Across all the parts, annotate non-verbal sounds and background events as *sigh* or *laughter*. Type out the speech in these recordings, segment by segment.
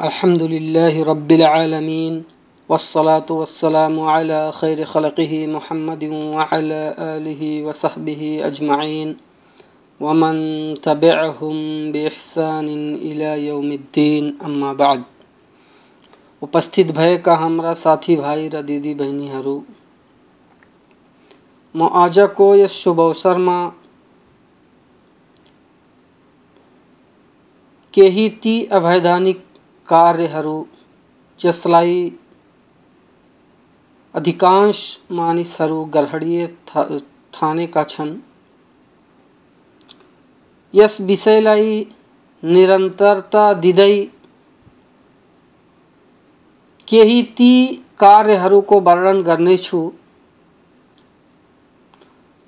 अल्हम्दुलिल्लाह रब्बिल आलमीन वस्सलातु वस्सलामु अला खैर खलक़िहि मुहम्मदिन व अला आलिहि व सहबिहि अजमईन वमन तबिअहुम बिइहसान इला यौमिद्दीन अम्मा बाद उपस्थित भएका हाम्रा साथी भाइ र दिदी बहिनीहरू म आजको यस शुभ अवसरमा केही ती अवैधानिक कार्यहरू, जसलाई अधिकांश मानिसहरू गर्हडीय ठानेका छन्। यस विषयलाई निरन्तरता दिँदै केही ती कार्यहरूको वर्णन गर्नेछु,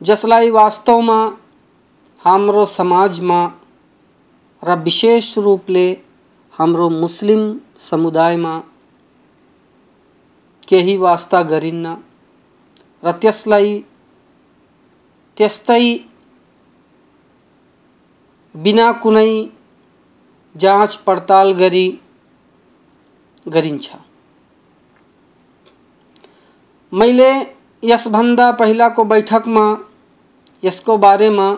जसलाई वास्तवमा हाम्रो समाजमा र विशेष रूपले हाम्रो मुस्लिम समुदायमा केही वास्ता गरिन्न। र त्यसलाई, त्यस्तै बिना कुनै जाँच पडताल गरी गरिन्छ। मैले यसभन्दा पहिलाको बैठकमा, यसको बारेमा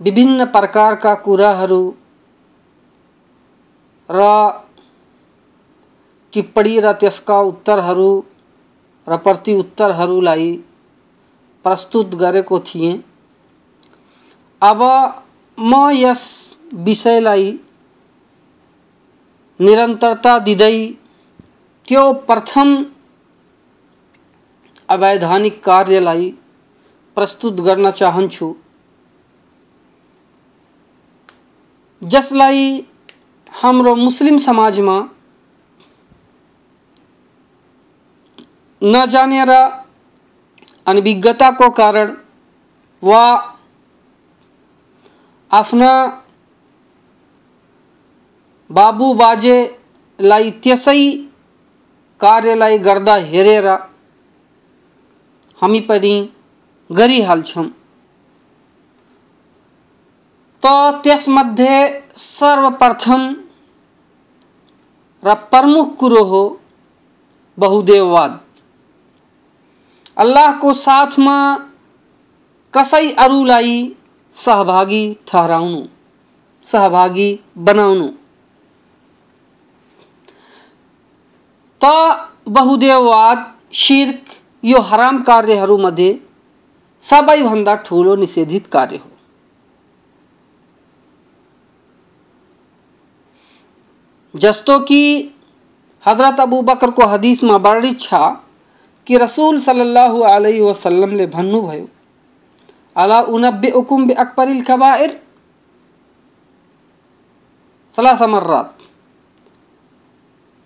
विभिन्न प्रकारका कुराहरू र टिप्पणी र त्यसका उत्तरहरू, र प्रतिउत्तरहरूलाई प्रस्तुत गरेको थिएँ। अब म यस विषयलाई निरन्तरता दिँदै त्यो प्रथम अवैधानिक कार्यलाई प्रस्तुत गर्न चाहन्छु। जसलाई हाम्रो मुस्लिम समाजमा नजानेर अनभिज्ञताको कारण वा आफ्ना बाबु बाजेलाई त्यसै कार्यलाई गर्दा हेरेर हामी पनि गरिहाल्छौँ त त्यसमध्ये सर्वप्रथम र प्रमुख कुरो हो, बहुदेववाद। अल्लाह अल्लाहको साथमा कसै अरूलाई सहभागी ठहराउनु, सहभागी बनाउनु। त बहुदेववाद, शिर्क यो हराम कार्यहरूमध्ये सबैभन्दा ठुलो निषेधित कार्य हो। जस्तो कि हजरत अबू बकर को हदीस में वर्णित छ कि रसूल सल्लल्लाहु अलैहि वसल्लमले भन्नुभयो अला उनब्बे उकुम बे अकबरिल कबाइर सलास मर्रात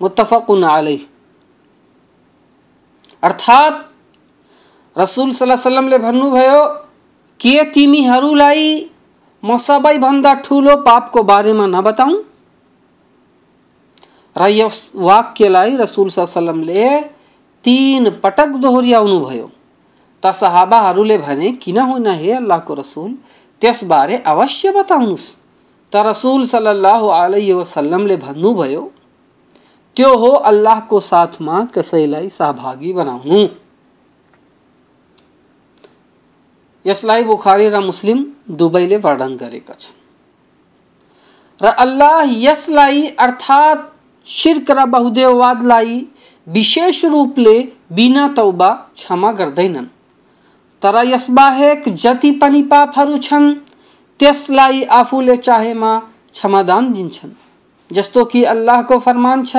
मुत्तफक अलैह अर्थात् रसुल सल्लाहले भन्नुभयो के तिमीहरूलाई म सबैभन्दा ठुलो पापको बारेमा नबताउँ? र यस वाक्यलाई रसुल सल्लमले तिन पटक दोहोऱ्याउनु भयो। त सहाबाहरूले भने, किन होइन हे अल्लाहको रसुल? त्यसबारे अवश्य बताउनुहोस् त रसुल सल्लाह वसल्लमले भन्नुभयो त्यो हो अल्लाहको साथमा कसैलाई सहभागी बनाउनु। यसलाई बुखारी र मुस्लिम दुवैले वर्णन गरेका छन्। र अल्लाह यसलाई अर्थात् शिर्क र बहुदेववादलाई विशेष रूपले बिना तौबा क्षमा गर्दैनन्। तर यसबाहेक जति पनि पापहरू छन्, त्यसलाई आफूले चाहेमा क्षमादान दिन्छन्। जस्तो कि अल्लाहको फरमान छ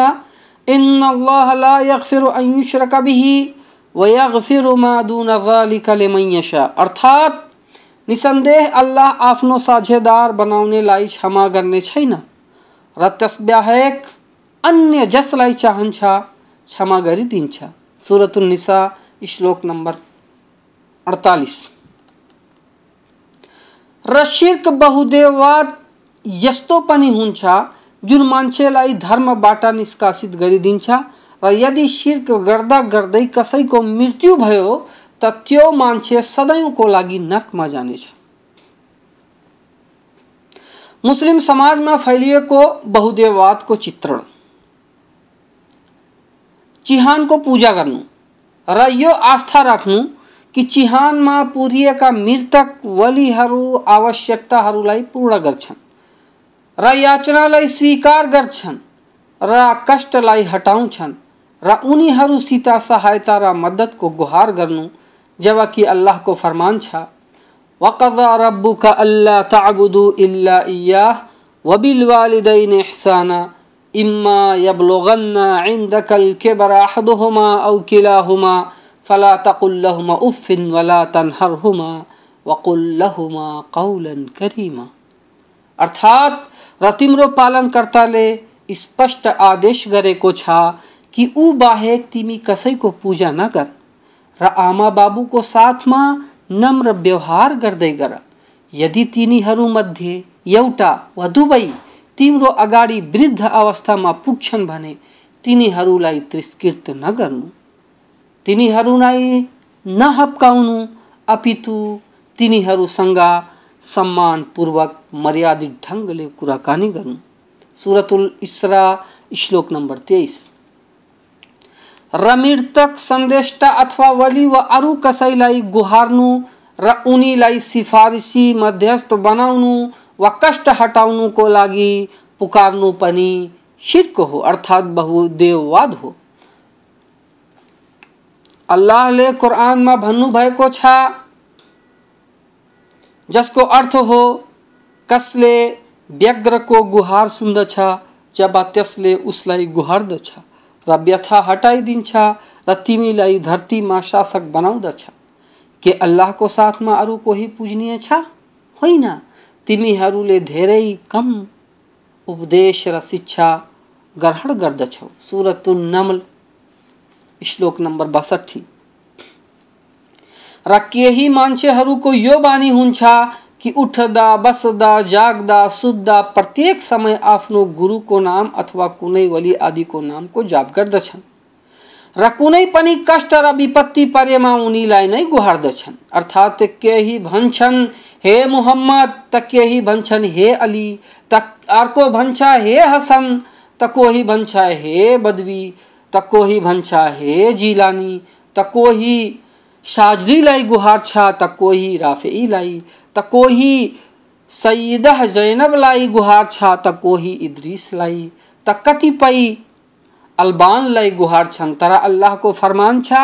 इन्न अल्लाह ला यगफिरु अन युश्रक बिही वयगफिरु मा दुन ज़ालिक लिमन यशा अर्थात् निसन्देह अल्लाह आफ्नो साझेदार बनाउनेलाई क्षमा गर्ने छैन र त्यसबाहेक अन्य जसलाई चाहन्छ क्षमा गरिदिन्छ सुरतुल निसा श्लोक नम्बर अडतालिस र शिर्क बहुदेववाद यस्तो पनि हुन्छ जुन मान्छेलाई धर्मबाट निष्कासित गरिदिन्छ यदि शिर्क गर्दा गर्दै कसैको मृत्यु भयो, त त्यो मान्छे सदैवको लागि नर्कमा जानेछ। मुस्लिम समाजमा फैलिएको बहुदेववादको चित्रण। चिहानको पूजा गर्नु र यो आस्था राख्नु कि चिहानमा पुरिएका मृतक वलिहरू आवश्यकताहरूलाई पूर्ण गर्छन् र याचनालाई स्वीकार गर्छन् र कष्टलाई हटाउँछन्। र उनीहरूसित सहायता र मद्दतको गुहार गर्नु जबकि अल्लाहको फरमान छ। वक़ज़ा रब्बुका अल्ला तअबुदु इल्ला इय्याह वबिलवालिदैन इहसाना, इम्मा यबलुगन्ना इंदकल किबर अहदुहुमा औ किलाहुमा, फला तकुल लहुमा उफ्फिन वला तनहरहुमा, वकुल लहुमा कौलन करीमा। अर्थात र तिम्रो पालनकर्ताले स्पष्ट आदेश गरेको छ कि ऊ बाहेक तिमी कसैको पूजा नगर र आमा बाबुको साथमा नम्र व्यवहार गर्दै गर। यदि तिनीहरूमध्ये एउटा वा दुवै तिम्रो अगाडि वृद्ध अवस्थामा पुग्छन् भने तिनीहरूलाई तिरस्कृत नगर्नु तिनीहरूलाई नहप्काउनु, अपितु तिनीहरूसँग सम्मानपूर्वक मर्यादित ढङ्गले कुराकानी गर्नु। सुरतुल इसरा, श्लोक नम्बर तेइस। र मृतक सन्देष्टा अथवा वली वा अरू कसैलाई गुहार्नु, र उनीलाई सिफारिसी मध्यस्थ बनाउनु वा कष्ट हटाउनुको लागि पुकार्नु पनि शिर्क हो, अर्थात् बहुदेववाद हो। अल्लाहले कुरानमा भन्नुभएको छ, जसको अर्थ हो, कसले व्यग्रको गुहार सुन्दछ जब त्यसले उसलाई गुहार्दछ। र व्यथा हटाइदिन्छ र तिमीलाई धरतीमा शासक बनाउँदछ के अल्लाहको साथमा अरू कोही पूजनीय छ? होइन तिमीहरूले धेरै कम। उपदेश र शिक्षा ग्रहण गर्दछौ सुरतुल नमल, श्लोक नम्बर बसठी। र केही मान्छेहरूको यो बानी हुन्छ कि उठ्दा, बस्दा, जाग्दा, सुत्दा प्रत्येक समय आफ्नो गुरुको नाम अथवा कुनै वली आदिको नामको जाप गर्दछन्। र कुनै पनि कष्ट र विपत्ति परेमा उनीलाई नै गुहार्दछन्। अर्थात् केही भन्छन्, हे मुहम्मद त केही भन्छन्, हे अली त अर्को भन्छ, हे हसन त कोही भन्छ, हे बदवी त कोही भन्छ, हे जिलानी त कोही शाजरीलाई गुहार छ त कोही राफेईलाई। त कोही सैदह जैनबलाई गुहार छ त कोही इद्रिसलाई त कतिपय अल्बानलाई गुहार छन् तर अल्लाहको फरमान छ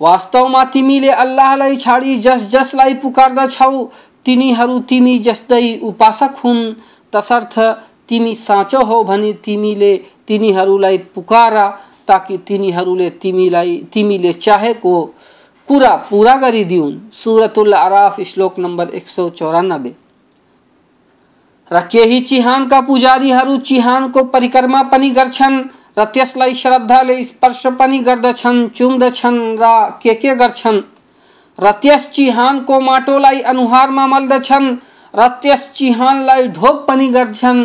वास्तवमा तिमीले अल्लाहलाई छाडी जस जसलाई पुकार्दछौ तिनीहरू तिमी जस्तै उपासक हुन् तसर्थ तिमी साँचो हो भने तिमीले तिनीहरूलाई पुकार ताकि तिनीहरूले तिमीलाई, तिमीले चाहेको कुरा पुरा गरिदिउन्। सुरतुल आराफ श्लोक नम्बर एक सौ चौरानब्बे। र केही चिहानका पुजारीहरू चिहानको परिक्रमा पनि गर्छन् र त्यसलाई श्रद्धाले स्पर्श पनि गर्दछन्, चुम्दछन् र के के गर्छन्। र त्यस चिहानको माटोलाई अनुहारमा मल्दछन् र त्यस चिहानलाई ढोक पनि गर्छन्।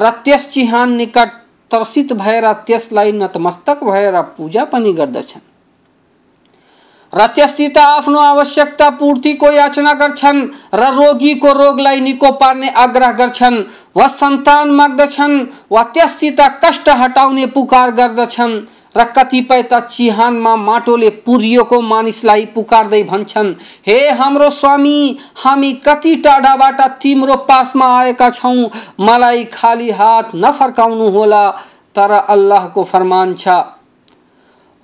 र त्यस चिहान निकट तर्सित भएर त्यसलाई नतमस्तक भएर पूजा पनि गर्दछन्। र त्यससित आफ्नो आवश्यकता पूर्तिको याचना गर्छन्, र रोगीको रोगलाई निको पार्ने आग्रह गर्छन्, वा सन्तान माग्दछन्, वा त्यससित कष्ट हटाउने पुकार गर्दछन्। र कतिपय त चिहानमा माटोले पुरिएको मानिसलाई पुकार्दै भन्छन्, हे हाम्रो स्वामी, हामी कति टाढाबाट तिम्रो पासमा आएका छौँ? मलाई खाली हात नफर्काउनु होला, तर अल्लाहको फरमान छ।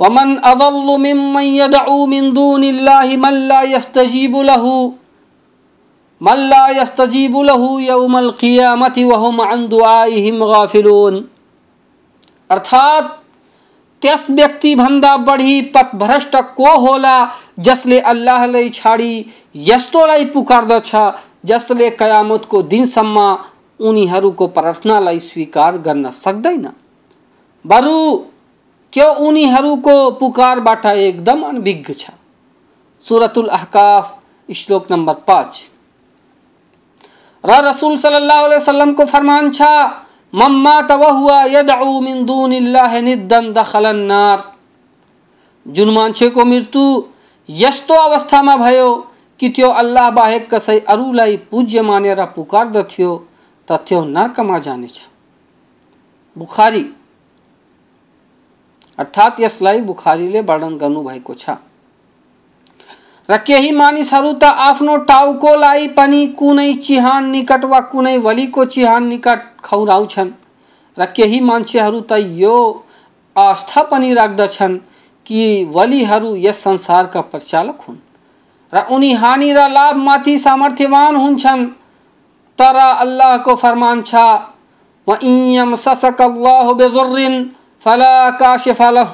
वमन अदल्लु मिम्मन यदउ मिन दुनिल्लाहि मन ला यस्तजीबु लहु मन ला यस्तजीबु लहु यौमल क़ियामति वहुम अन दुआइहिम गाफिलून। अर्थात त्यस व्यक्तिभन्दा बढी पथभ्रष्ट को होला जसले अल्लाहलाई छाडी यस्तोलाई पुकार्दछ जसले कयामतको दिनसम्म उनीहरूको प्रार्थनालाई स्वीकार गर्न सक्दैन? बरु त्यो उनीहरूको पुकारबाट एकदम अनभिज्ञ छ। सुरतुल अहकाफ श्लोक नंबर पाँच। रसूल सल्लल्लाहु अलैहि वसल्लम को फरमान छा मम्मा तवहुआ यदउ मिन दूनिल्लाह निद्दन दखलन नार जुन मान्छेको मृत्यु यस्तो अवस्थामा भयो कि त्यो अल्लाह बाहेक कसै अरूलाई पूज्य मानेर पुकार्दथ्यो त त्यो नर्कमा जानेछ बुखारी अर्थात् यसलाई बुखारीले वर्णन गर्नुभएको छ र केही मानिसहरू त आफ्नो टाउकोलाई पनि कुनै चिहान निकट वा कुनै वलीको चिहान निकट खौराउँछन्। र केही मान्छेहरू त यो आस्था पनि राख्दछन् कि वलीहरू यस संसारका प्रचालक हुन् र उनी हानि र लाभमाथि सामर्थ्यवान हुन्छन्। तर अल्लाहको फरमान छ ससक अल्लाह फला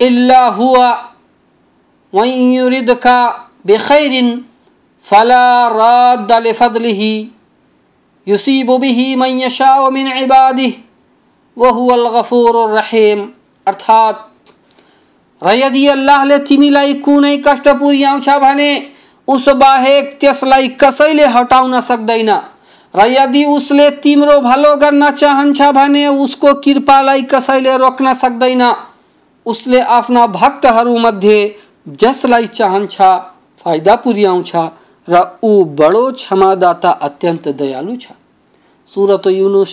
इल्ला हुवा वइन युरिदका बिखैरिन फला राद लिफदलिही युसीब बिही मन यशाउ मिन इबादिह वहुवल गफूरुर रहीम अर्थात र यदि अल्लाहले तिमीलाई कुनै कष्ट पुर्याउँछ भने उस बाहेक त्यसलाई कसैले हटाउन सक्दैन र यदि उसले तिम्रो भलो गर्न चाहन्छ भने उसको कृपालाई कसैले रोक्न सक्दैन उसले आफ्ना भक्तहरूमध्ये जसलाई चाहन्छ फाइदा पुर्याउँछ र ऊ बडो क्षमादाता अत्यन्त दयालु छ। सुरत युनुस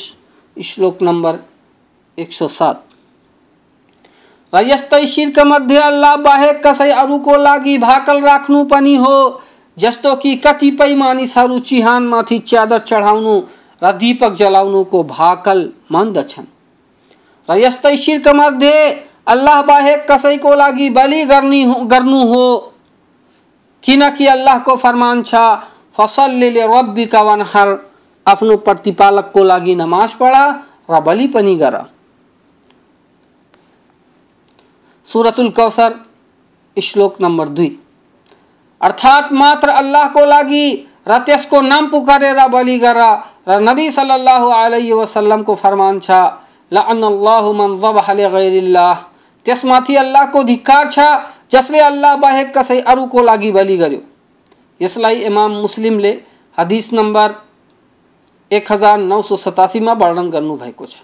श्लोक नम्बर एक सौ सात। र यस्तै शिर्क मध्ये अल्लाह बाहेक कसै अरूको लागि भाकल राख्नु पनि हो जस्तो कि कतिपय मानिसहरू चिहानमाथि च्यादर चढाउनु र दीपक जलाउनुको भाकल मान्दछन् र यस्तै शिर्क मध्ये अल्लाह बाहेक कसैको लागि बलि गर्ने गर्नु हो। किनकि अल्लाहको फरमान छ, फसलले रब्बिका वनहर। आफ्नो प्रतिपालकको लागि नमाज़ पढ़ा र बलि पनि गर सुरतुल कौसर, श्लोक नम्बर दुई। अर्थात् मात्र अल्लाहको लागि र त्यसको नाम पुकारेर बलि गर र नबी सल्लल्लाहु अलैहि वसल्लमको फरमान छ लअनल्लाहु मन ज़बह त्यसमाथि अल्लाहको धिक्कार छ, जसले अल्लाह बाहेक कसै अरूको लागि बलि गर्यो। यसलाई इमाम मुस्लिमले हदिस नम्बर एक हज़ार नौ सौ सतासीमा वर्णन गर्नुभएको छ।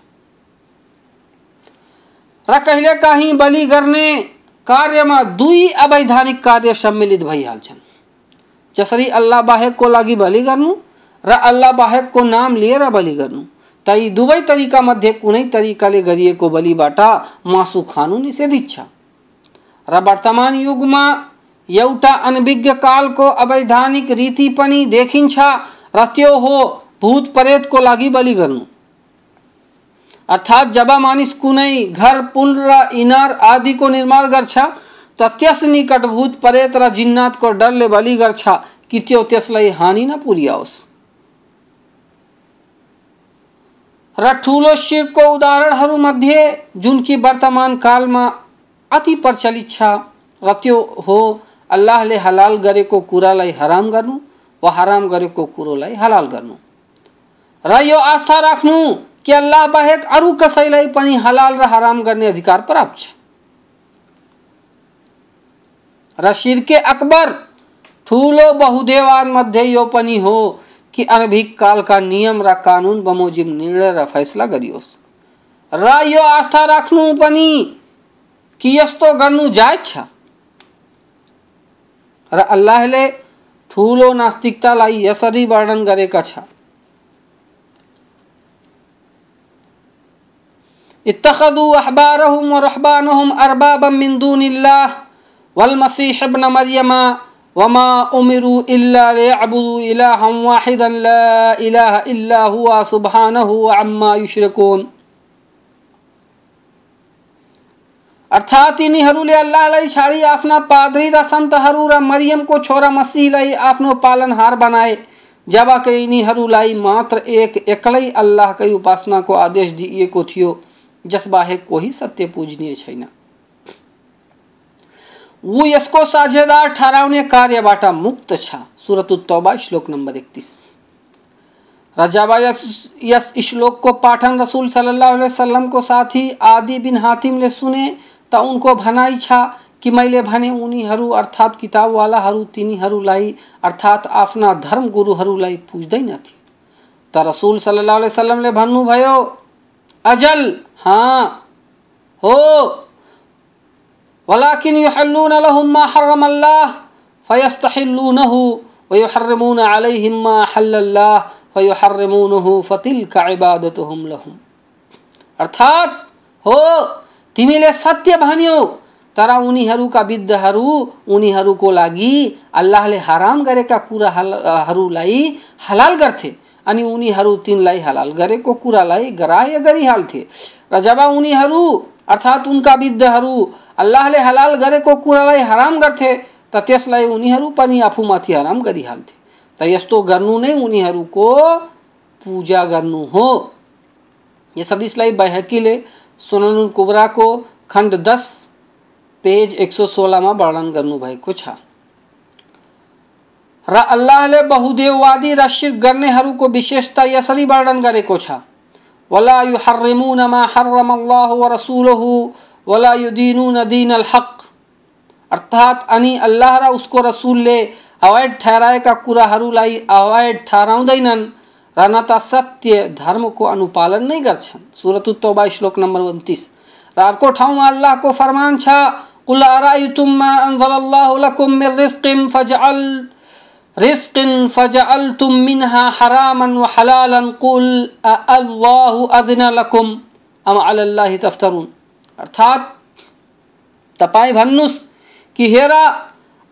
र कहिलेकाहीँ बलि गर्ने कार्यमा दुई अवैधानिक कार्य सम्मिलित भइहाल्छन्। जसरी अल्लाह बाहेकको लागि बलि गर्नु र अल्लाह बाहेकको नाम लिएर बलि गर्नु। त यी दुवै तरिका मध्ये कुनै तरिकाले गरिएको बलिबाट मासु खानु निषेधित छ र वर्तमान युगमा एउटा अनभिज्ञ कालको अवैधानिक रीति पनि देखिन्छ र त्यो हो भूत प्रेतको लागि बलि गर्नु। अर्थात् जब मानिस कुनै घर, पुल र इनार आदिको निर्माण गर्छ, त त्यस निकट भूत प्रेत र जिन्नातको डरले बलि गर्छ कि त्यो त्यसलाई हानि नपुर्याओस्। र शिरको उदाहरणहरूमध्ये जुन कि वर्तमान कालमा अति प्रचलित छ। र त्यो हो अल्लाहले हलाल गरेको कुरालाई हराम गर्नु वा हराम गरेको कुरोलाई हलाल गर्नु। र यो आस्था राख्नु कि अल्लाह बाहेक अरू कसैलाई पनि हलाल र हराम गर्ने अधिकार प्राप्त छ। र शिर्के अकबर, ठुलो बहुदेवान मध्ये यो पनि हो। कि अनभिक कालका नियम र कानुन बमोजिम निर्णय र फैसला गरियोस् र यो आस्था राख्नु पनि कि यस्तो गर्नु जायज़ छ। र अल्लाहले ठुलो नास्तिकतालाई यसरी वर्णन गरेका छ। अहबारहुम व रहबानहुम अरबाबम मिन दूनिल्लाह वल मसीह इब्न मरियम वमा उमिरु इलाहम वाहिदन ला हुवा सुब्हानहु अम्मा युश्रिकून अर्थात् यिनीहरूले अल्लाहलाई छाडी आफ्ना पाद्री र सन्तहरू र मरियमको छोरा मसीहलाई आफ्नो पालनहार बनाए। जबकि यिनीहरूलाई मात्र एक एक्लै अल्लाहकै उपासनाको आदेश दिइएको थियो जसबाहेक कोही सत्य पूजनीय छैन। ऊ यसको साझेदार ठहराउने कार्यबाट मुक्त छ। सुरत श्लोक नम्बर एकतिस। र जब यस यस श्लोकको पाठन रसुल सल्लल्लाहु अलैहि वसल्लमको साथी आदि बिन हातिमले सुने त उनको भनाइ छ कि मैले भने उनीहरू अर्थात् किताबवालाहरू तिनीहरूलाई अर्थात् आफ्ना धर्म गुरुहरूलाई पुज्दैनथे त रसुल सल्लाह वसलमले भन्नुभयो, अजल हाँ हो। वलाकिन युहल्लून लहुम मा हर्रम अल्लाह फयस्तहिल्लूनहु वयुहर्रिमून अलैहिम मा हल्लल्लाह फयुहर्रिमूनहु फतिल्क इबादतुहुम लहुम अर्थात् हो तिमीले सत्य भन्यौ तर उनीहरूका विद्धहरू उनीहरूको लागि अल्लाहले हराम गरेका कुराहरूलाई हलाल गर्थे अनि उनीहरू तिनलाई हलाल गरेको कुरालाई ग्राह्य गरिहाल्थे र जब उनीहरू अर्थात् उनका विद्धहरू गरेको कुरालाई हराम गर्थे, त त्यसलाई उनीहरू पनि आफूमाथि हराम गरिहाल्थे। त यस्तो गर्नु नै उनीहरूको पूजा गर्नु हो। ये यस हदिसलाई बैहकीले सुननुल कुबराको खण्ड दस, पेज एक सौ सोह्रमा वर्णन गर्नुभएको छ। र अल्लाहले बहुदेववादी र शिर्क गर्नेहरूको विशेषता यसरी वर्णन गरेको छ। वला युहर्रिमुन मा हर्रम अल्लाह व वला युदीनुन दीन अल हक अर्थात् अनि अल्लाह र उसको रसुलले अवैध ठहराएका कुराहरूलाई अवैध ठहराउँदैनन् र न त सत्य धर्मको अनुपालन नै गर्छन् सुरत तौबा श्लोक नम्बर उन्तिस र अर्को ठाउँमा अल्लाहको फरमान छ कुल अराइतुम मा अनजलल्लाहु लकुम मिन रिस्किन फजअल रिस्किन फजअलतुम मिनहा हरामन व हलालन कुल अल्लाहु अज़िन लकुम अम अलल्लाहि तफ्तरून अर्थात तपाईँ भन्नुहोस् कि हेर,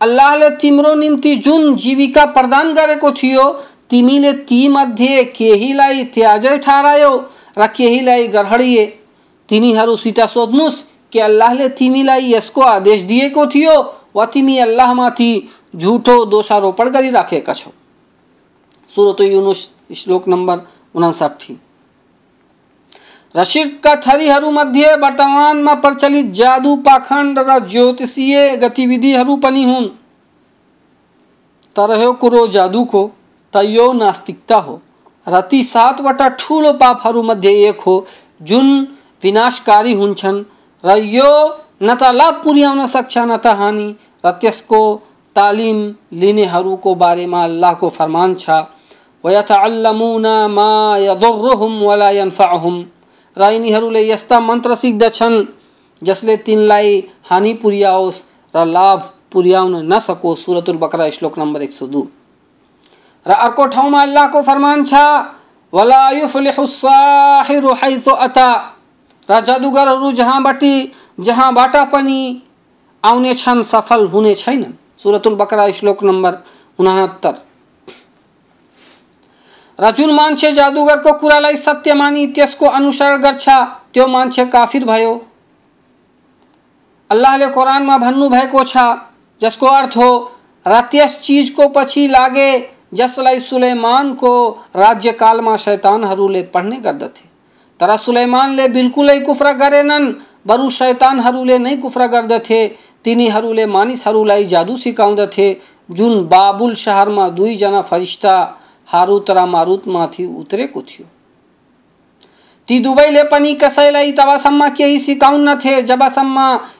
अल्लाहले तिम्रो निम्ति जुन जीविका प्रदान गरेको थियो, तिमीले तीमध्ये केहीलाई त्याजै ठहरायो र केहीलाई गरहडिए तिनीहरूसित सोध्नुहोस् कि अल्लाहले तिमीलाई यसको आदेश दिएको थियो वा तिमी अल्लाहमाथि झुटो दोषारोपण गरिराखेका छौ। सुरत युनुस, श्लोक नम्बर उनासाठी र शिरका थरीहरूमध्ये वर्तमानमा प्रचलित जादु पाखण्ड र ज्योतिषीय गतिविधिहरू पनि हुन्। तर कुरो जादुको त यो नास्तिकता हो। र ती सातवटा ठुलो पापहरूमध्ये एक हो, जुन विनाशकारी हुन्छन् र यो न त लाभ पुर्याउन सक्छ, न त हानि। र त्यसको तालिम लिनेहरूको बारेमा अल्लाहको फरमान छ, वयतअल्लमुन मा यदुर्रुहुम वला यन्फअहुम। र यिनीहरूले यस्ता मन्त्र सिक्दछन्, जसले तिनलाई हानि पुर्याओस् र लाभ पुर्याउन नसकोस् सुरतुल बकरा श्लोक नम्बर एक सौ दू। र अर्को ठाउँमा अल्लाहको फरमान छ अता र जादुगरहरू जहाँबाट जहाँबाट पनि आउनेछन् सफल हुने छैनन्। सुरतुल बकरा श्लोक नम्बर उनाहत्तर र जुन मान्छे जादुगरको कुरालाई सत्य मानी त्यसको अनुसरण गर्छ, त्यो मान्छे काफिर भयो। अल्लाहले कुरानमा भन्नुभएको छ, जसको अर्थ हो र त्यस चिजको पछि लागे, जसलाई सुलेमानको राज्यकालमा शैतानहरूले पढ्ने गर्दथे। तर सुलेमानले बिल्कुलै कुफ्र गरेनन्, बरु शैतानहरूले नै कुफ्र गर्दथे। तिनीहरूले मानिसहरूलाई जादु सिकाउँदथे, जुन बाबुल सहरमा दुईजना फरिस्ता हारुत र मारुतमाथि उत्रेको थियो ती दुवैले पनि कसैलाई तबसम्म केही सिकाउन्नथे जबसम्म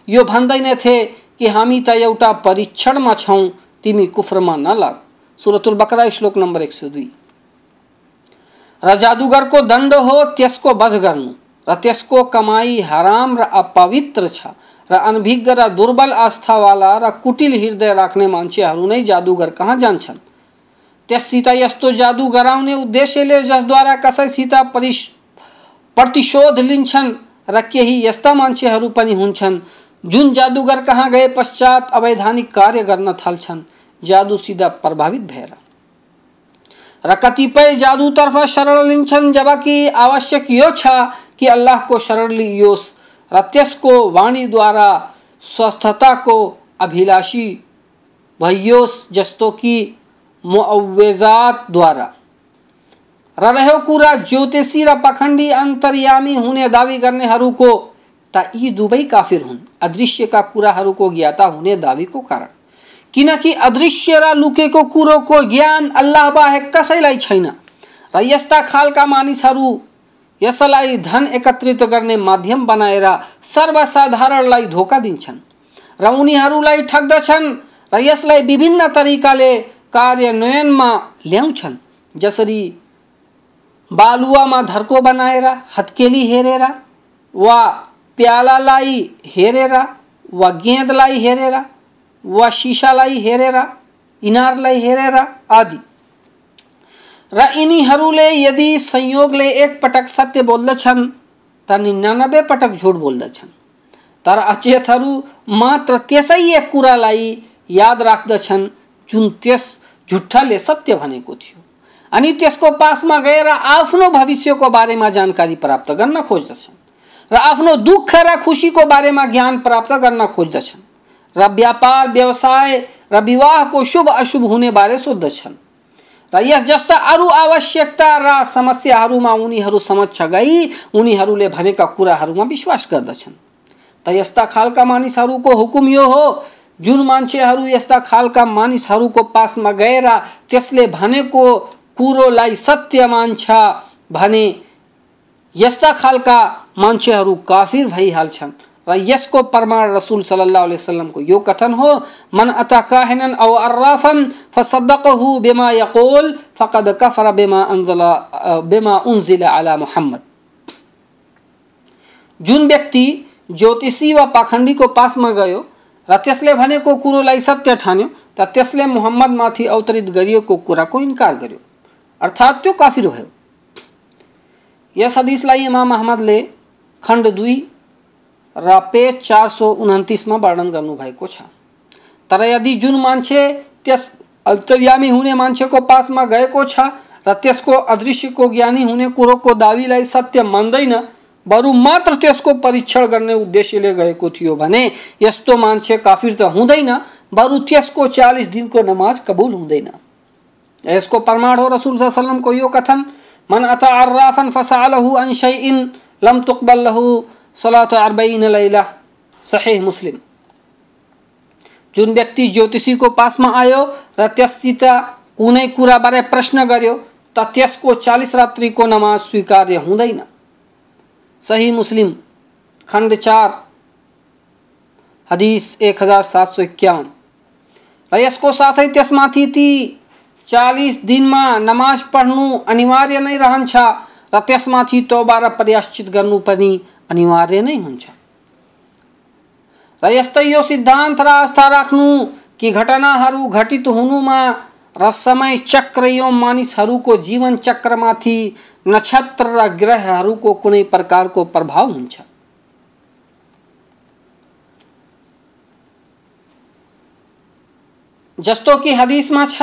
यो भन्दैनथे कि हामी त एउटा परीक्षणमा छौँ, तिमी कुफ्रमा नलाग सुरतुल बकरा, श्लोक नम्बर एक सौ दुई। र जादुगरको दण्ड हो, त्यसको वध गर्नु, र त्यसको कमाई हराम र अपवित्र छ, र अनभिज्ञ र दुर्बल आस्थावाला र कुटिल हृदय राख्ने मान्छेहरू नै जादुगर कहाँ जान्छन्? त्यससित यस्तो जादु गराउने उद्देश्यले जसद्वारा कसैसित परिस प्रतिशोध लिन्छन् र केही यस्ता मान्छेहरू पनि हुन्छन्, जुन जादुगर कहाँ गए पश्चात अवैधानिक कार्य गर्न थाल्छन् जादुसित प्रभावित भएर। र कतिपय जादुतर्फ शरण लिन्छन्, जबकि आवश्यक यो छ कि अल्लाहको शरण लियोस् र त्यसको वाणीद्वारा स्वस्थताको अभिलाषी भइयोस्, जस्तो कि मुअव्वेजातद्वारा द्वारा। रह्यो कुरा ज्योतिषी र पखण्डी अन्तर्यामी हुने दावी गर्नेहरूको त यी दुवै काफिर हुन्। अदृश्यका कुराहरूको ज्ञाता हुने दावीको कारण। किनकि अदृश्य र लुकेको कुरोको ज्ञान अल्लाह बाहेक कसैलाई छैन। र यस्ता खालका मानिसहरू यसलाई धन एकत्रित गर्ने माध्यम बनाएर सर्वसाधारणलाई धोका दिन्छन्। र उनीहरूलाई ठग्दछन् र यसलाई विभिन्न तरिकाले कार्यान्वयनमा ल्याउँछन्। जसरी बालुवामा धर्को बनाएर, हत्केली हेरेर, वा प्यालालाई हेरेर, वा गेँदलाई हेरेर, वा सिसालाई हेरेर, इनारलाई हेरेर आदि। र यिनीहरूले यदि संयोगले एक पटक सत्य बोल्दछन् त निन्यानब्बे पटक झुट बोल्दछन्। तर अचेतहरू मात्र त्यसै एक कुरालाई याद राख्दछन्, जुन त्यस झुट्ठाले सत्य भनेको थियो अनि त्यसको पासमा गएर आफ्नो भविष्यको बारेमा जानकारी प्राप्त गर्न खोज्दछन् र आफ्नो दुःख र खुसीको बारेमा ज्ञान प्राप्त गर्न खोज्दछन् र व्यापार व्यवसाय र विवाहको शुभ अशुभ हुने बारे सोध्दछन् र यस जस्ता अरू आवश्यकता र समस्याहरूमा उनीहरू समक्ष गई उनीहरूले भनेका कुराहरूमा विश्वास गर्दछन् त यस्ता खालका मानिसहरूको हुकुम यो हो जुन मान्छेहरू यस्ता खालका मानिसहरूको पासमा गएर त्यसले भनेको कुरोलाई सत्य मान्छ भने यस्ता खालका मान्छेहरू काफिर भइहाल्छन्। र यसको प्रमाण रसूल सल्लल्लाहु अलैहि वसल्लम को यो कथन हो, मन अता काहिनन औ अर्राफन फसद्दकहु बिमा यक़ूल फकद कफर बिमा अनजला बिमा उनजिला अला मुहम्मद। जुन व्यक्ति ज्योतिषी व पाखंडी को पास में गयो र त्यसले भनेको कुरोलाई सत्य ठान्यो त त्यसले मुहम्मदमाथि अवतरित गरिएको कुराको इन्कार गर्यो। अर्थात् त्यो काफिर भयो। यस हदिसलाई इमाम अहमदले खण्ड दुई र पेज चार सौ उन्तिसमा वर्णन गर्नुभएको छ। तर यदि जुन मान्छे त्यस अन्तर्यामी हुने मान्छेको पासमा गएको छ र त्यसको अदृश्यको ज्ञानी हुने कुरोको दावीलाई सत्य मान्दैन बरु मात्र त्यसको परीक्षण गर्ने उद्देश्यले गएको थियो भने यस्तो मान्छे काफिर त हुँदैन बरु त्यसको चालिस दिनको नमाज़ कबुल हुँदैन यसको प्रमाण हो रसुल सल्लमको यो कथन, मन अता अर्राफन फसालहु अन शैइन लम तुकबल लहु सलात अरबईन लैला। सही मुस्लिम। जुन व्यक्ति ज्योतिषीको पासमा आयो र त्यससित कुनै कुराबारे प्रश्न गर्यो, त त्यसको चालिस रात्रिको नमाज़ स्वीकार्य हुँदैन। सही मुस्लिम खण्ड चार, हदिस एक हज़ार सात सौ इक्यावन। र यसको साथै त्यसमाथि ती, चालिस दिनमा नमाज़ पढ्नु अनिवार्य नै रहन्छ र त्यसमाथि तौबा र प्रयाश्चित गर्नु पनि अनिवार्य नै हुन्छ र यस्तै यो सिद्धान्त र आस्था राख्नु कि घटनाहरू घटित हुनुमा र समय चक्र यो मानिसहरूको जीवन चक्रमाथि नक्षत्र र ग्रहहरूको कुनै प्रकारको प्रभाव हुन्छ जस्तो कि हदीसमा छ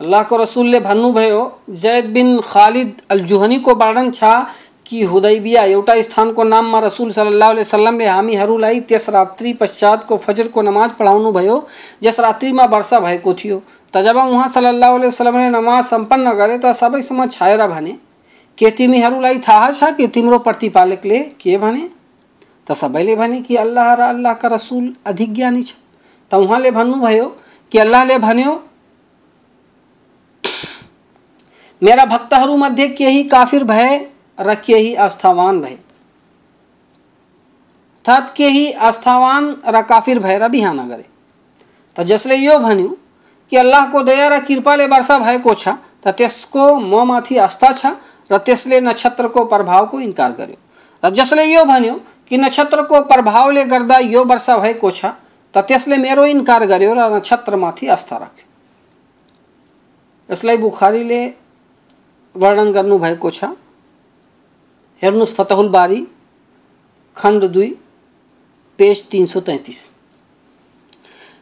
अल्लाहको रसुलले भन्नुभयो जैद बिन खालिद अल जुहनीको वर्णन छ कि हुदैबिया, एउटा स्थानको नाममा रसुल सल्लाह वसल्लमले हामीहरूलाई त्यस रात्रि पश्चातको फजरको नमाज़ पढाउनु भयो, जस रात्रिमा वर्षा भएको थियो। त जब उहाँ सल्लाह वसल्लमले नमाज़ सम्पन्न गरे, त सबैसम्म छाएर भने, के तिमीहरूलाई छ कि तिम्रो प्रतिपालकले के भने? त सबैले भने कि अल्लाह र अल्लाहका रसुल अधिक ज्ञानी छ। त उहाँले भन्नुभयो, कि अल्लाहले भन्यो, मेरा भक्तहरूमध्ये केही काफिर भए र केही आस्थावान भए के केही आस्थावान र काफिर भएर बिहान गरे त जसले यो भन्यो कि अल्लाहको दया र कृपाले वर्षा भएको छ, त त्यसको ममाथि आस्था छ, र त्यसले नक्षत्रको प्रभावको इन्कार गर्यो र जसले यो भन्यो कि नक्षत्रको प्रभावले गर्दा यो वर्षा भएको छ, त त्यसले मेरो इन्कार गर्यो र नक्षत्रमाथि आस्था राख्यो। यसलाई बुखारीले वर्णन गर्नुभएको छ। हेर्नुहोस् फतहुल बारी, खण्ड दुई, पेज तिन सौ तैँतिस।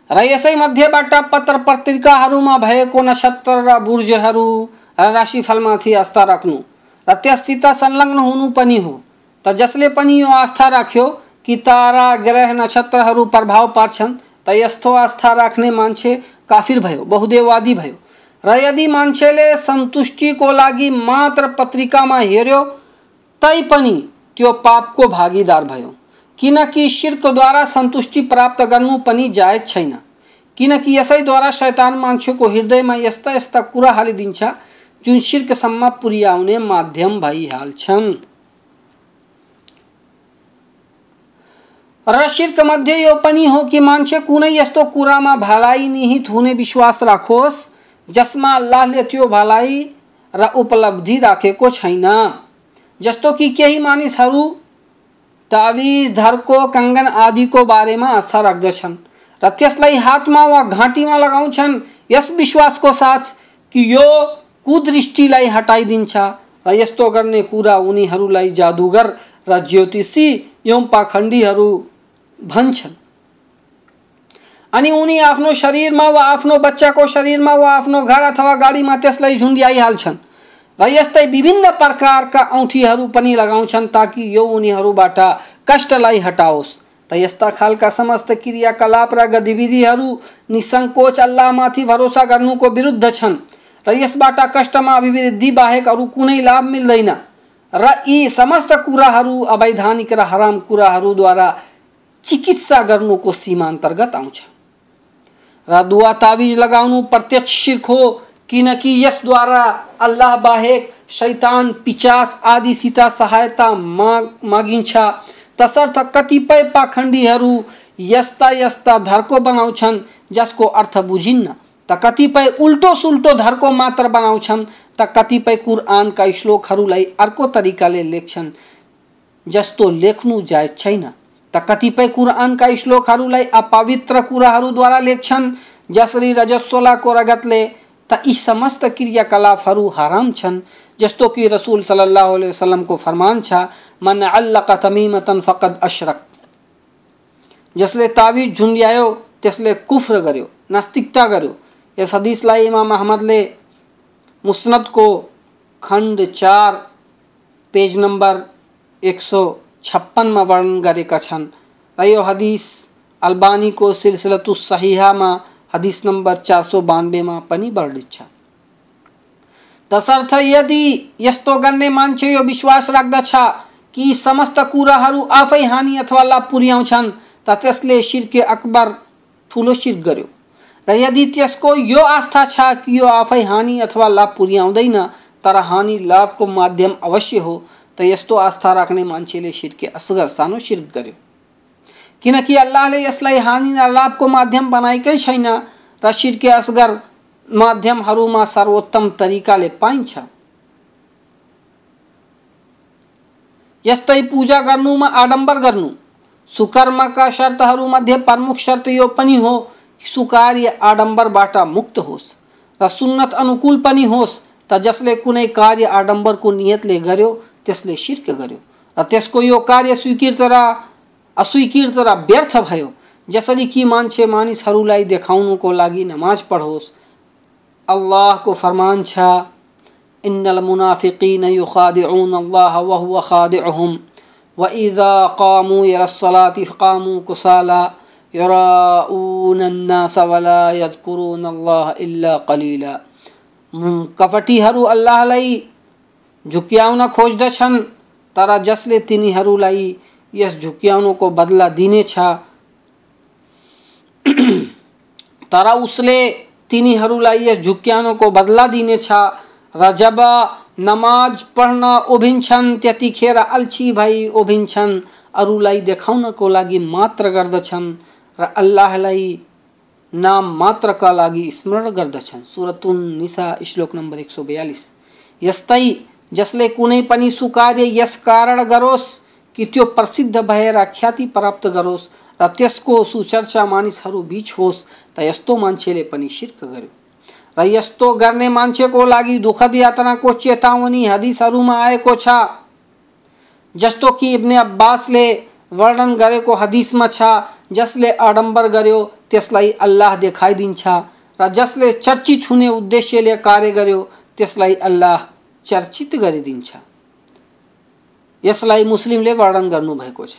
र मध्येबाट पत्र पत्रिकाहरूमा भएको नक्षत्र र बुर्जहरू र राशिफलमाथि आस्था राख्नु र संलग्न हुनु पनि हो। त जसले यो आस्था राख्यो कि तारा, ग्रह नक्षत्रहरू प्रभाव पार्छन्, त यस्तो आस्था राख्ने मान्छे काफिर भयो, बहुदेववादी भयो। र यदि सन्तुष्टिको लागि मात्र पत्रिकामा हेऱ्यो तैपनि त्यो पापको भागीदार भयो। किनकि शिर्कद्वारा सन्तुष्टि प्राप्त गर्नु पनि जायज छैन। किनकि यसैद्वारा शैतान मान्छेको हृदयमा यस्ता यस्ता कुरा हालिदिन्छ जुन शिर्कसम्म पुर्याउने माध्यम भइहाल्छन्। र शिर्क मध्ये यो पनि हो कि मान्छे कुनै यस्तो कुरामा भलाइ निहित हुने विश्वास राखोस् जसमा अल्लाहले त्यो भलाइ र उपलब्धि राखेको छैन। जस्तो कि केही मानिसहरू ताविज धर्को कङ्गन आदिको बारेमा आस्था राख्दछन् र त्यसलाई हातमा वा घाँटीमा लगाउँछन् यस विश्वासको साथ कि यो कुदृष्टिलाई हटाइदिन्छ र यस्तो गर्ने कुरा उनीहरूलाई जादुगर र ज्योतिषी एवं पाखण्डीहरू भन्छन्। अनि उनी आफ्नो शरीरमा वा आफ्नो बच्चाको शरीरमा वा आफ्नो घर अथवा गाडीमा त्यसलाई झुन्ड्याइहाल्छन्। र यस्तै विभिन्न प्रकारका औँठीहरू पनि लगाउँछन् ताकि यो उनीहरूबाट कष्टलाई हटाओस्। त यस्ता खालका समस्त क्रियाकलाप र गतिविधिहरू निसङ्कोच अल्लाहमाथि भरोसा गर्नुको विरुद्ध छन् र यसबाट कष्टमा अभिवृद्धि बाहेक अरू कुनै लाभ मिल्दैन। र यी समस्त कुराहरू अवैधानिक र हराम कुराहरूद्वारा चिकित्सा गर्नुको सीमा अंतर्गत आउँछ। र दुवा ताविज लगाउनु प्रत्यक्ष शिर्क हो, किनकि यसद्वारा अल्लाह बाहेक, शैतान, पिचास, आदि सीता सहायता माग मागिन्छ तसर्थ कतिपय पाखण्डीहरू यस्ता यस्ता धर्को बनाउँछन्, जसको अर्थ बुझिन्न। त कतिपय उल्टो सुल्टो धर्को मात्र बनाउँछन्, त कतिपय कुरआनका श्लोकहरूलाई अर्को तरिकाले लेख्छन्, जस्तो लेख्नु जायज़ छैन। त कतिपय कुरआनका श्लोकहरूलाई अपवित्र कुराहरूद्वारा लेख्छन्, जसरी रजस्वलाको रगतले त यी समस्त क्रियाकलापहरू हराम छन्, जस्तो कि रसूल सल्लल्लाहु अलैहि को फरमान छ, मन अल्लक तमीमतन फकद अशरक। जसले ताविज झुन्ड्यायो त्यसले कुफ्र गर्यो, नास्तिकता गर्यो। यस हदिसलाई इमाम अहमदले मुस्नदको खण्ड चार, पेज नम्बर एक सौ छप्पनमा वर्णन गरेका छन्। र यो हदिस अल्बानीको हदिस नंबर चार सौ बानब्बेमा पनि वर्णित तसर्थ यदि यस्तो गर्ने मान्छे यो विश्वास राख्दछ कि समस्त कुराहरू आफै हानि अथवा लाभ पुर्याउँछन्, त त्यसले सिर्के अकबर ठुलो सिर्क गर्यो। र यदि त्यसको यो आस्था छ कि यो आफै हानि अथवा लाभ पुर्याउँदैन, तर हानि लाभको माध्यम अवश्य हो, त यस्तो आस्था राख्ने मान्छेले सिर्के असगर सानो सिर्क गर्यो। किनकि अल्लाहले यसलाई हानि र लाभको माध्यम बनाएकै छैन। र सिर्के असगर माध्यमहरूमा सर्वोत्तम तरिकाले पाइन्छ। यस्तै पूजा गर्नुमा आडम्बर गर्नु। सुकर्मका शर्तहरूमध्ये प्रमुख शर्त यो पनि हो सुकार्य आडम्बरबाट मुक्त होस् र सुन्नत अनुकूल पनि होस् त जसले कुनै कार्य आडम्बरको नियतले गर्यो, त्यसले शिर्क गर्यो। र त्यसको यो कार्य स्वीकृत र अस्वीकृत र व्यर्थ भयो। जसरी कि मान्छे मानिसहरूलाई देखाउनुको लागि नमाज़ पढोस्। अल्लाह को फरमान छा, इन्नल मुनाफिकीन युखादिऊन अल्लाह व हुवा खादिउहुम। व कुसाला युराऊन अन्नास वला यज़कुरून अल्लाह इल्ला कलीला। कपटीहरू अल्लाहलाई झुक्याउन खोज्दछन्, तर जसले तिनीहरूलाई यस झुक्याउनुको बदला दिनेछ *clears throat* तर उसले तिनीहरूलाई यस झुक्याउनुको बदला दिनेछ र जब नमाज़ पढ्न उभिन्छन् त्यतिखेर अल्छी भई उभिन्छन् अरूलाई देखाउनको लागि मात्र गर्दछन् र अल्लाहलाई नाम मात्रका लागि स्मरण गर्दछन्। सुरतुन निसा श्लोक नम्बर एक सौ बयालिस। यस्तै जसले कुनै पनि सुकार्य यस कारण गरोस् कि त्यो प्रसिद्ध भएर ख्याति प्राप्त गरोस् र त्यसको सुचर्चा मानिसहरू बिच होस् त यस्तो मान्छेले पनि शिर्क गर्यो। र यस्तो गर्ने मान्छेको लागि दुःखद यातनाको चेतावनी हदिसहरूमा आएको छ जस्तो कि इब्ने अब्बासले वर्णन गरेको हदिसमा छ जसले आडम्बर गर्यो त्यसलाई अल्लाह देखाइदिन्छ र जसले चर्चित हुने उद्देश्यले कार्य गर्यो त्यसलाई अल्लाह चर्चित गरिदिन्छ। यसलाई मुस्लिमले वर्णन गर्नुभएको छ।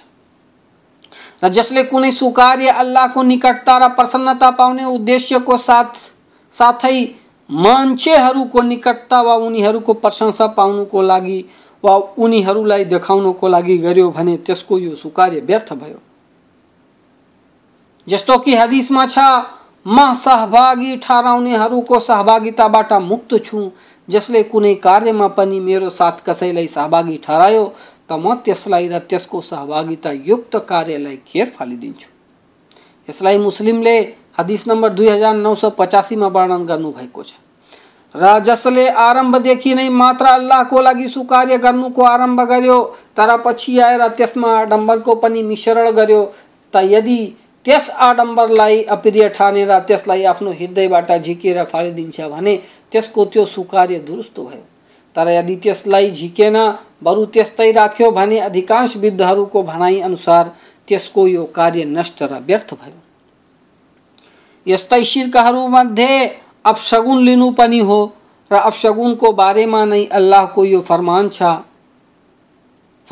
र जसले कुनै स्वीकार्य अल्लाहको निकटता र प्रसन्नता पाउने उद्देश्यको साथ साथै मान्छेहरूको निकटता वा उनीहरूको प्रशंसा पाउनुको लागि वा उनीहरूलाई देखाउनको लागि गर्यो भने त्यसको यो सुकार्य व्यर्थ भयो। जस्तो कि हदिसमा छ म सहभागी ठहराउनेहरूको सहभागिताबाट मुक्त छु। जसले कुनै कार्यमा पनि मेरो साथ कसैलाई सहभागी ठहरायो त म त्यसलाई र त्यसको सहभागिता युक्त कार्यलाई खेर फालिदिन्छु। यसलाई मुस्लिमले हदिस नम्बर दुई हजार नौ सौ पचासीमा वर्णन गर्नुभएको छ। र जसले आरम्भदेखि नै मात्र अल्लाहको लागि सुकार्य गर्नुको आरम्भ गर्यो तर पछि आएर त्यसमा आडम्बरको पनि मिश्रण गर्यो त यदि त्यस आडम्बरलाई अप्रिय ठानेर त्यसलाई आफ्नो हृदयबाट झिकेर फालिदिन्छ भने त्यसको त्यो सुकार्य दुरुस्त भयो। तर यदि त्यसलाई झिकेन बरु त्यस्तै राख्यो भने अधिकांश विद्धहरूको भनाइ अनुसार त्यसको यो कार्य नष्ट र व्यर्थ भयो यस्तै शिर्कहरूमध्ये अपशगुन लिनु पनि हो र अपशगुनको बारेमा नै अल्लाहको यो फरमान छ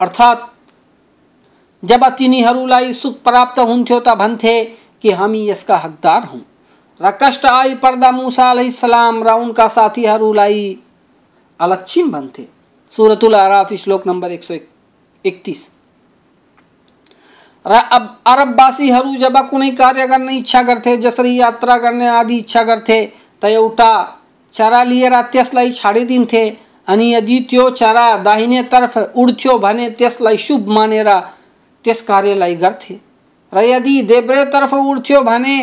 अर्थात्, जब तिनीहरूलाई सुख प्राप्त हुन्थ्यो त भन्थे कि हामी यसका हकदार हौँ। र कष्ट आई पर्दा मुसा सलाम र उनका साथीहरूलाई अलक्षिण भन्थे। सुरतुल आराफ श्लोक नम्बर एक सौ एकतिस। र अब अरबवासीहरू जब कुनै कार्य गर्ने इच्छा गर्थे, जसरी यात्रा गर्ने आदि इच्छा गर्थे, त एउटा चरा लिएर त्यसलाई छाडिदिन्थे अनि यदि त्यो चरा दाहिनेतर्फ उड्थ्यो भने त्यसलाई शुभ मानेर त्यस कार्यलाई गर्थे। र यदि देब्रेतर्फ उड्थ्यो भने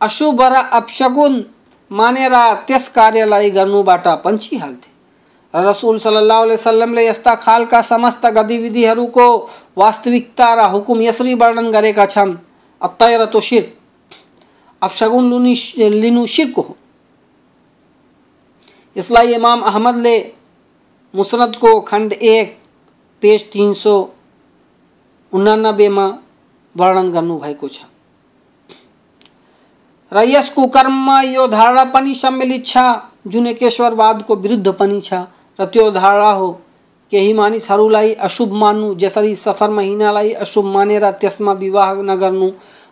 अशुभ र अपशगुन मानेर त्यस कार्यलाई गर्नुबाट पन्छिहाल्थे रसूल सल्लल्लाहु अलैहि वसल्लमले यस्ता खालका समस्त गतिविधिहरूको वास्तविकता र हुकुम यसरी वर्णन गरेका छन् अत्तयर तो शिर अपशगुन लुनी लिनु शिर्क हो। यसलाई इमाम अहमदले मुसनदको खंड एक, पेज तीन सौ उनानब्बेमा वर्णन गर्नुभएको छ। र यस कुकर्ममा यो धारणा पनि सम्मिलित जुन एकेश्वरवादको विरुद्ध पनि छ धारणा हो, केही मानिसहरूलाई अशुभ मान्नु, जसरी सफ़र महिनालाई अशुभ मानेर त्यसमा विवाह नगर्नु,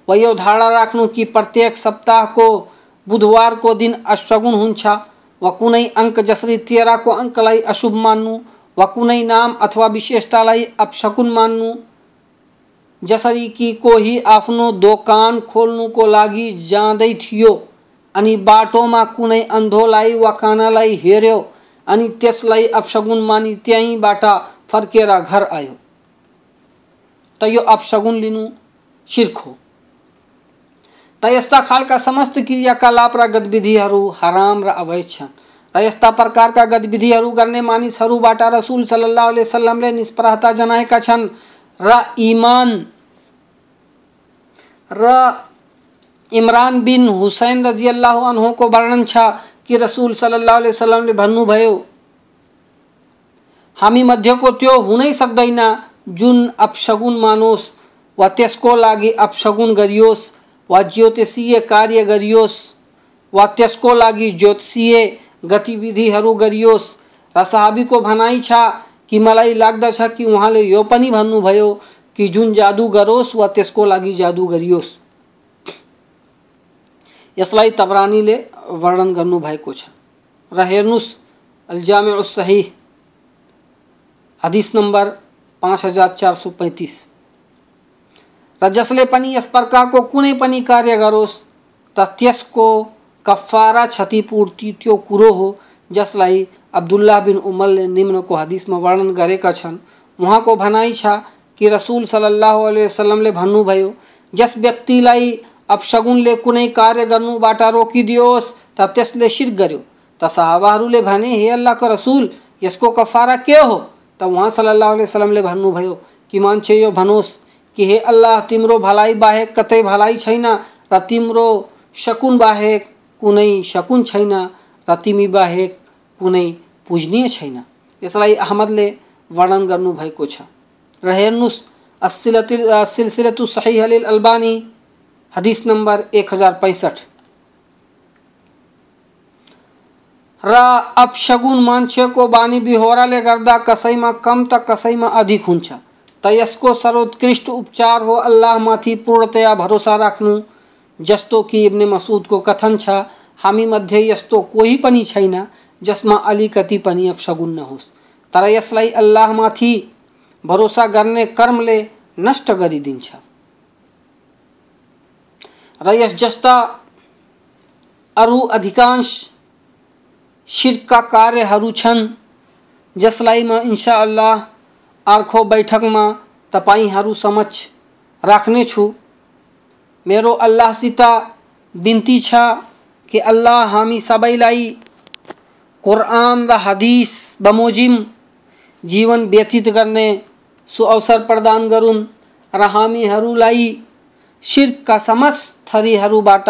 वा धारणा राख्नु कि प्रत्येक सप्ताहको बुधबारको दिन अशगुन हुन्छ वा कुनै अङ्क जसरी तेह्रको अङ्कलाई अशुभ मान्नु वा कुनै नाम अथवा विशेषतालाई अपशकुन मान्नु जसरी कि कोही आफ्नो दोकान खोल्नुको लागि जाँदै थियो अनि बाटोमा कुनै अन्धोलाई वा कानालाई हेऱ्यो अनि त्यसलाई अपशगुन मानि त्यहीँबाट फर्केर घर आयो। त यो अपशगुन लिनु हो त यस्ता खालका समस्त क्रियाकलाप र गतिविधिहरू हराम र अवैध छन्। र यस्ता प्रकारका गतिविधिहरू गर्ने मानिसहरूबाट रसुल सल्लाह वसल्लमले निष्प्रहता जनाएका छन्। र इमान र इमरान बिन हुसैन रज़ी अल्लाह को वर्णन छ कि रसुल सल्लाह वसलमले भन्नुभयो हामी मध्येको त्यो हुनै सक्दैन, जुन अपशगुन मानोस् वा त्यसको लागि अपशगुन गरियोस्। वा ज्योतिषीय कार्य गरियोस् वा त्यसको लागि ज्योतिषीय गतिविधिहरू गरियोस् र साहबीको भनाइ छ कि मलाई लाग्दछ कि उहाँले यो पनि भन्नुभयो कि जुन जादु गरोस् वा त्यसको लागि जादु गरियोस्। यसलाई तबरानीले वर्णन गर्नुभएको छ। र हेर्नुहोस् अल्जाम सही, हदिस नम्बर पाँच हज़ार चार सौ पैँतिस। र जसले पनि यस प्रकारको कुनै पनि कार्य गरोस्, त त्यसको कफारा क्षतिपूर्ति त्यो कुरो हो, जसलाई अब्दुल्ला बिन उमरले निम्नको हदिसमा वर्णन गरेका छन्। उहाँको भनाइ छ कि रसुल सल्लाह वसलमले भन्नुभयो, जस व्यक्तिलाई अपशगुनले कुनै कार्य गर्नुबाट रोकिदियोस्, त त्यसले शिर गर्यो। त साहबाहरूले भने, हे अल्लाहको रसुल, यसको कफारा के हो? त उहाँ सल्लाह वसलमले भन्नुभयो, कि मान्छे यो भनोस् कि हे अल्लाह, तिम्रो भलाई बाहेक कतै भलाई छैन, र तिम्रो शकुन बाहेक कुनै शकुन छैन, र तिमी बाहेक कुनै पूजनीय छैन। यसलाई अहमदले वर्णन गर्नुभएको छ। र हेर्नुहोस् सिलसिलतु सही हलील अलबानी, हदीस नंबर एक हज़ार पैंसठ। र अपशगुन मान्छेको बानी बिहोराले गर्दा कसैमा कम त कसैमा अधिक हुन्छ। यसको सर्वोत्कृष्ट उपचार हो अल्लाह अल्लाहमाथि पूर्णतया भरोसा राख्नु। जस्तो कि इब्ने मसुदको कथन छ, हामी मध्ये यस्तो कोही पनि छैन, जसमा अलिकति पनि अपशगुन नहोस् तर यसलाई अल्लाहमाथि भरोसा गर्ने कर्मले नष्ट गरिदिन्छ। र यस जस्ता अरू अधिकांश शिरका कार्यहरू छन्, जसलाई म इन्सा अल्लाह अर्को बैठकमा तपाईँहरू समक्ष राख्नेछु मेरो अल्लाहसित बिन्ती छ कि अल्लाह हामी सबैलाई कुरान र हदिस बमोजिम जीवन व्यतीत गर्ने सुअवसर प्रदान गरून् र शिरका समस्त थरीहरूबाट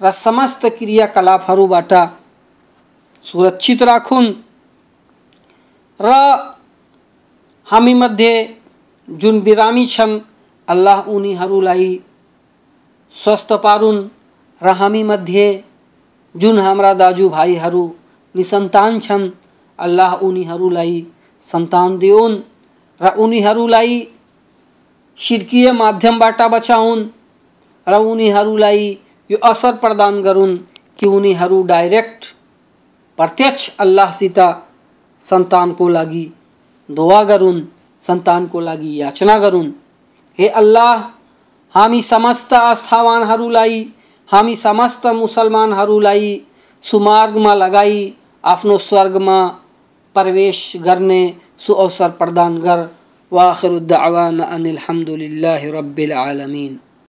र समस्त क्रियाकलापहरूबाट सुरक्षित राखुन्। र हामी मध्ये जुन बिरामी अल्लाह उनीहरूलाई स्वस्थ पारुन् र हामी मध्ये जुन हाम्रा दाजुभाइहरू निसन्तान छन्, अल्लाह उनीहरूलाई सन्तान दिउन् र उनीहरूलाई सिर्कीय माध्यमबाट बचाउन् र उनीहरूलाई यो असर प्रदान गरून् कि उनीहरू डाइरेक्ट प्रत्यक्ष अल्लाहसित सन्तानको लागि दुवा गरून् सन्तानको लागि याचना गरून् हे अल्लाह, हामी समस्त आस्थावानहरूलाई हामी समस्त मुसलमानहरूलाई सुमार्गमा लगाई, आफ्नो स्वर्गमा प्रवेश गर्ने सुअवसर प्रदान गर। वाखिर दावाना अनिल हमदुलिल्लाहि रब्बिल आलमीन।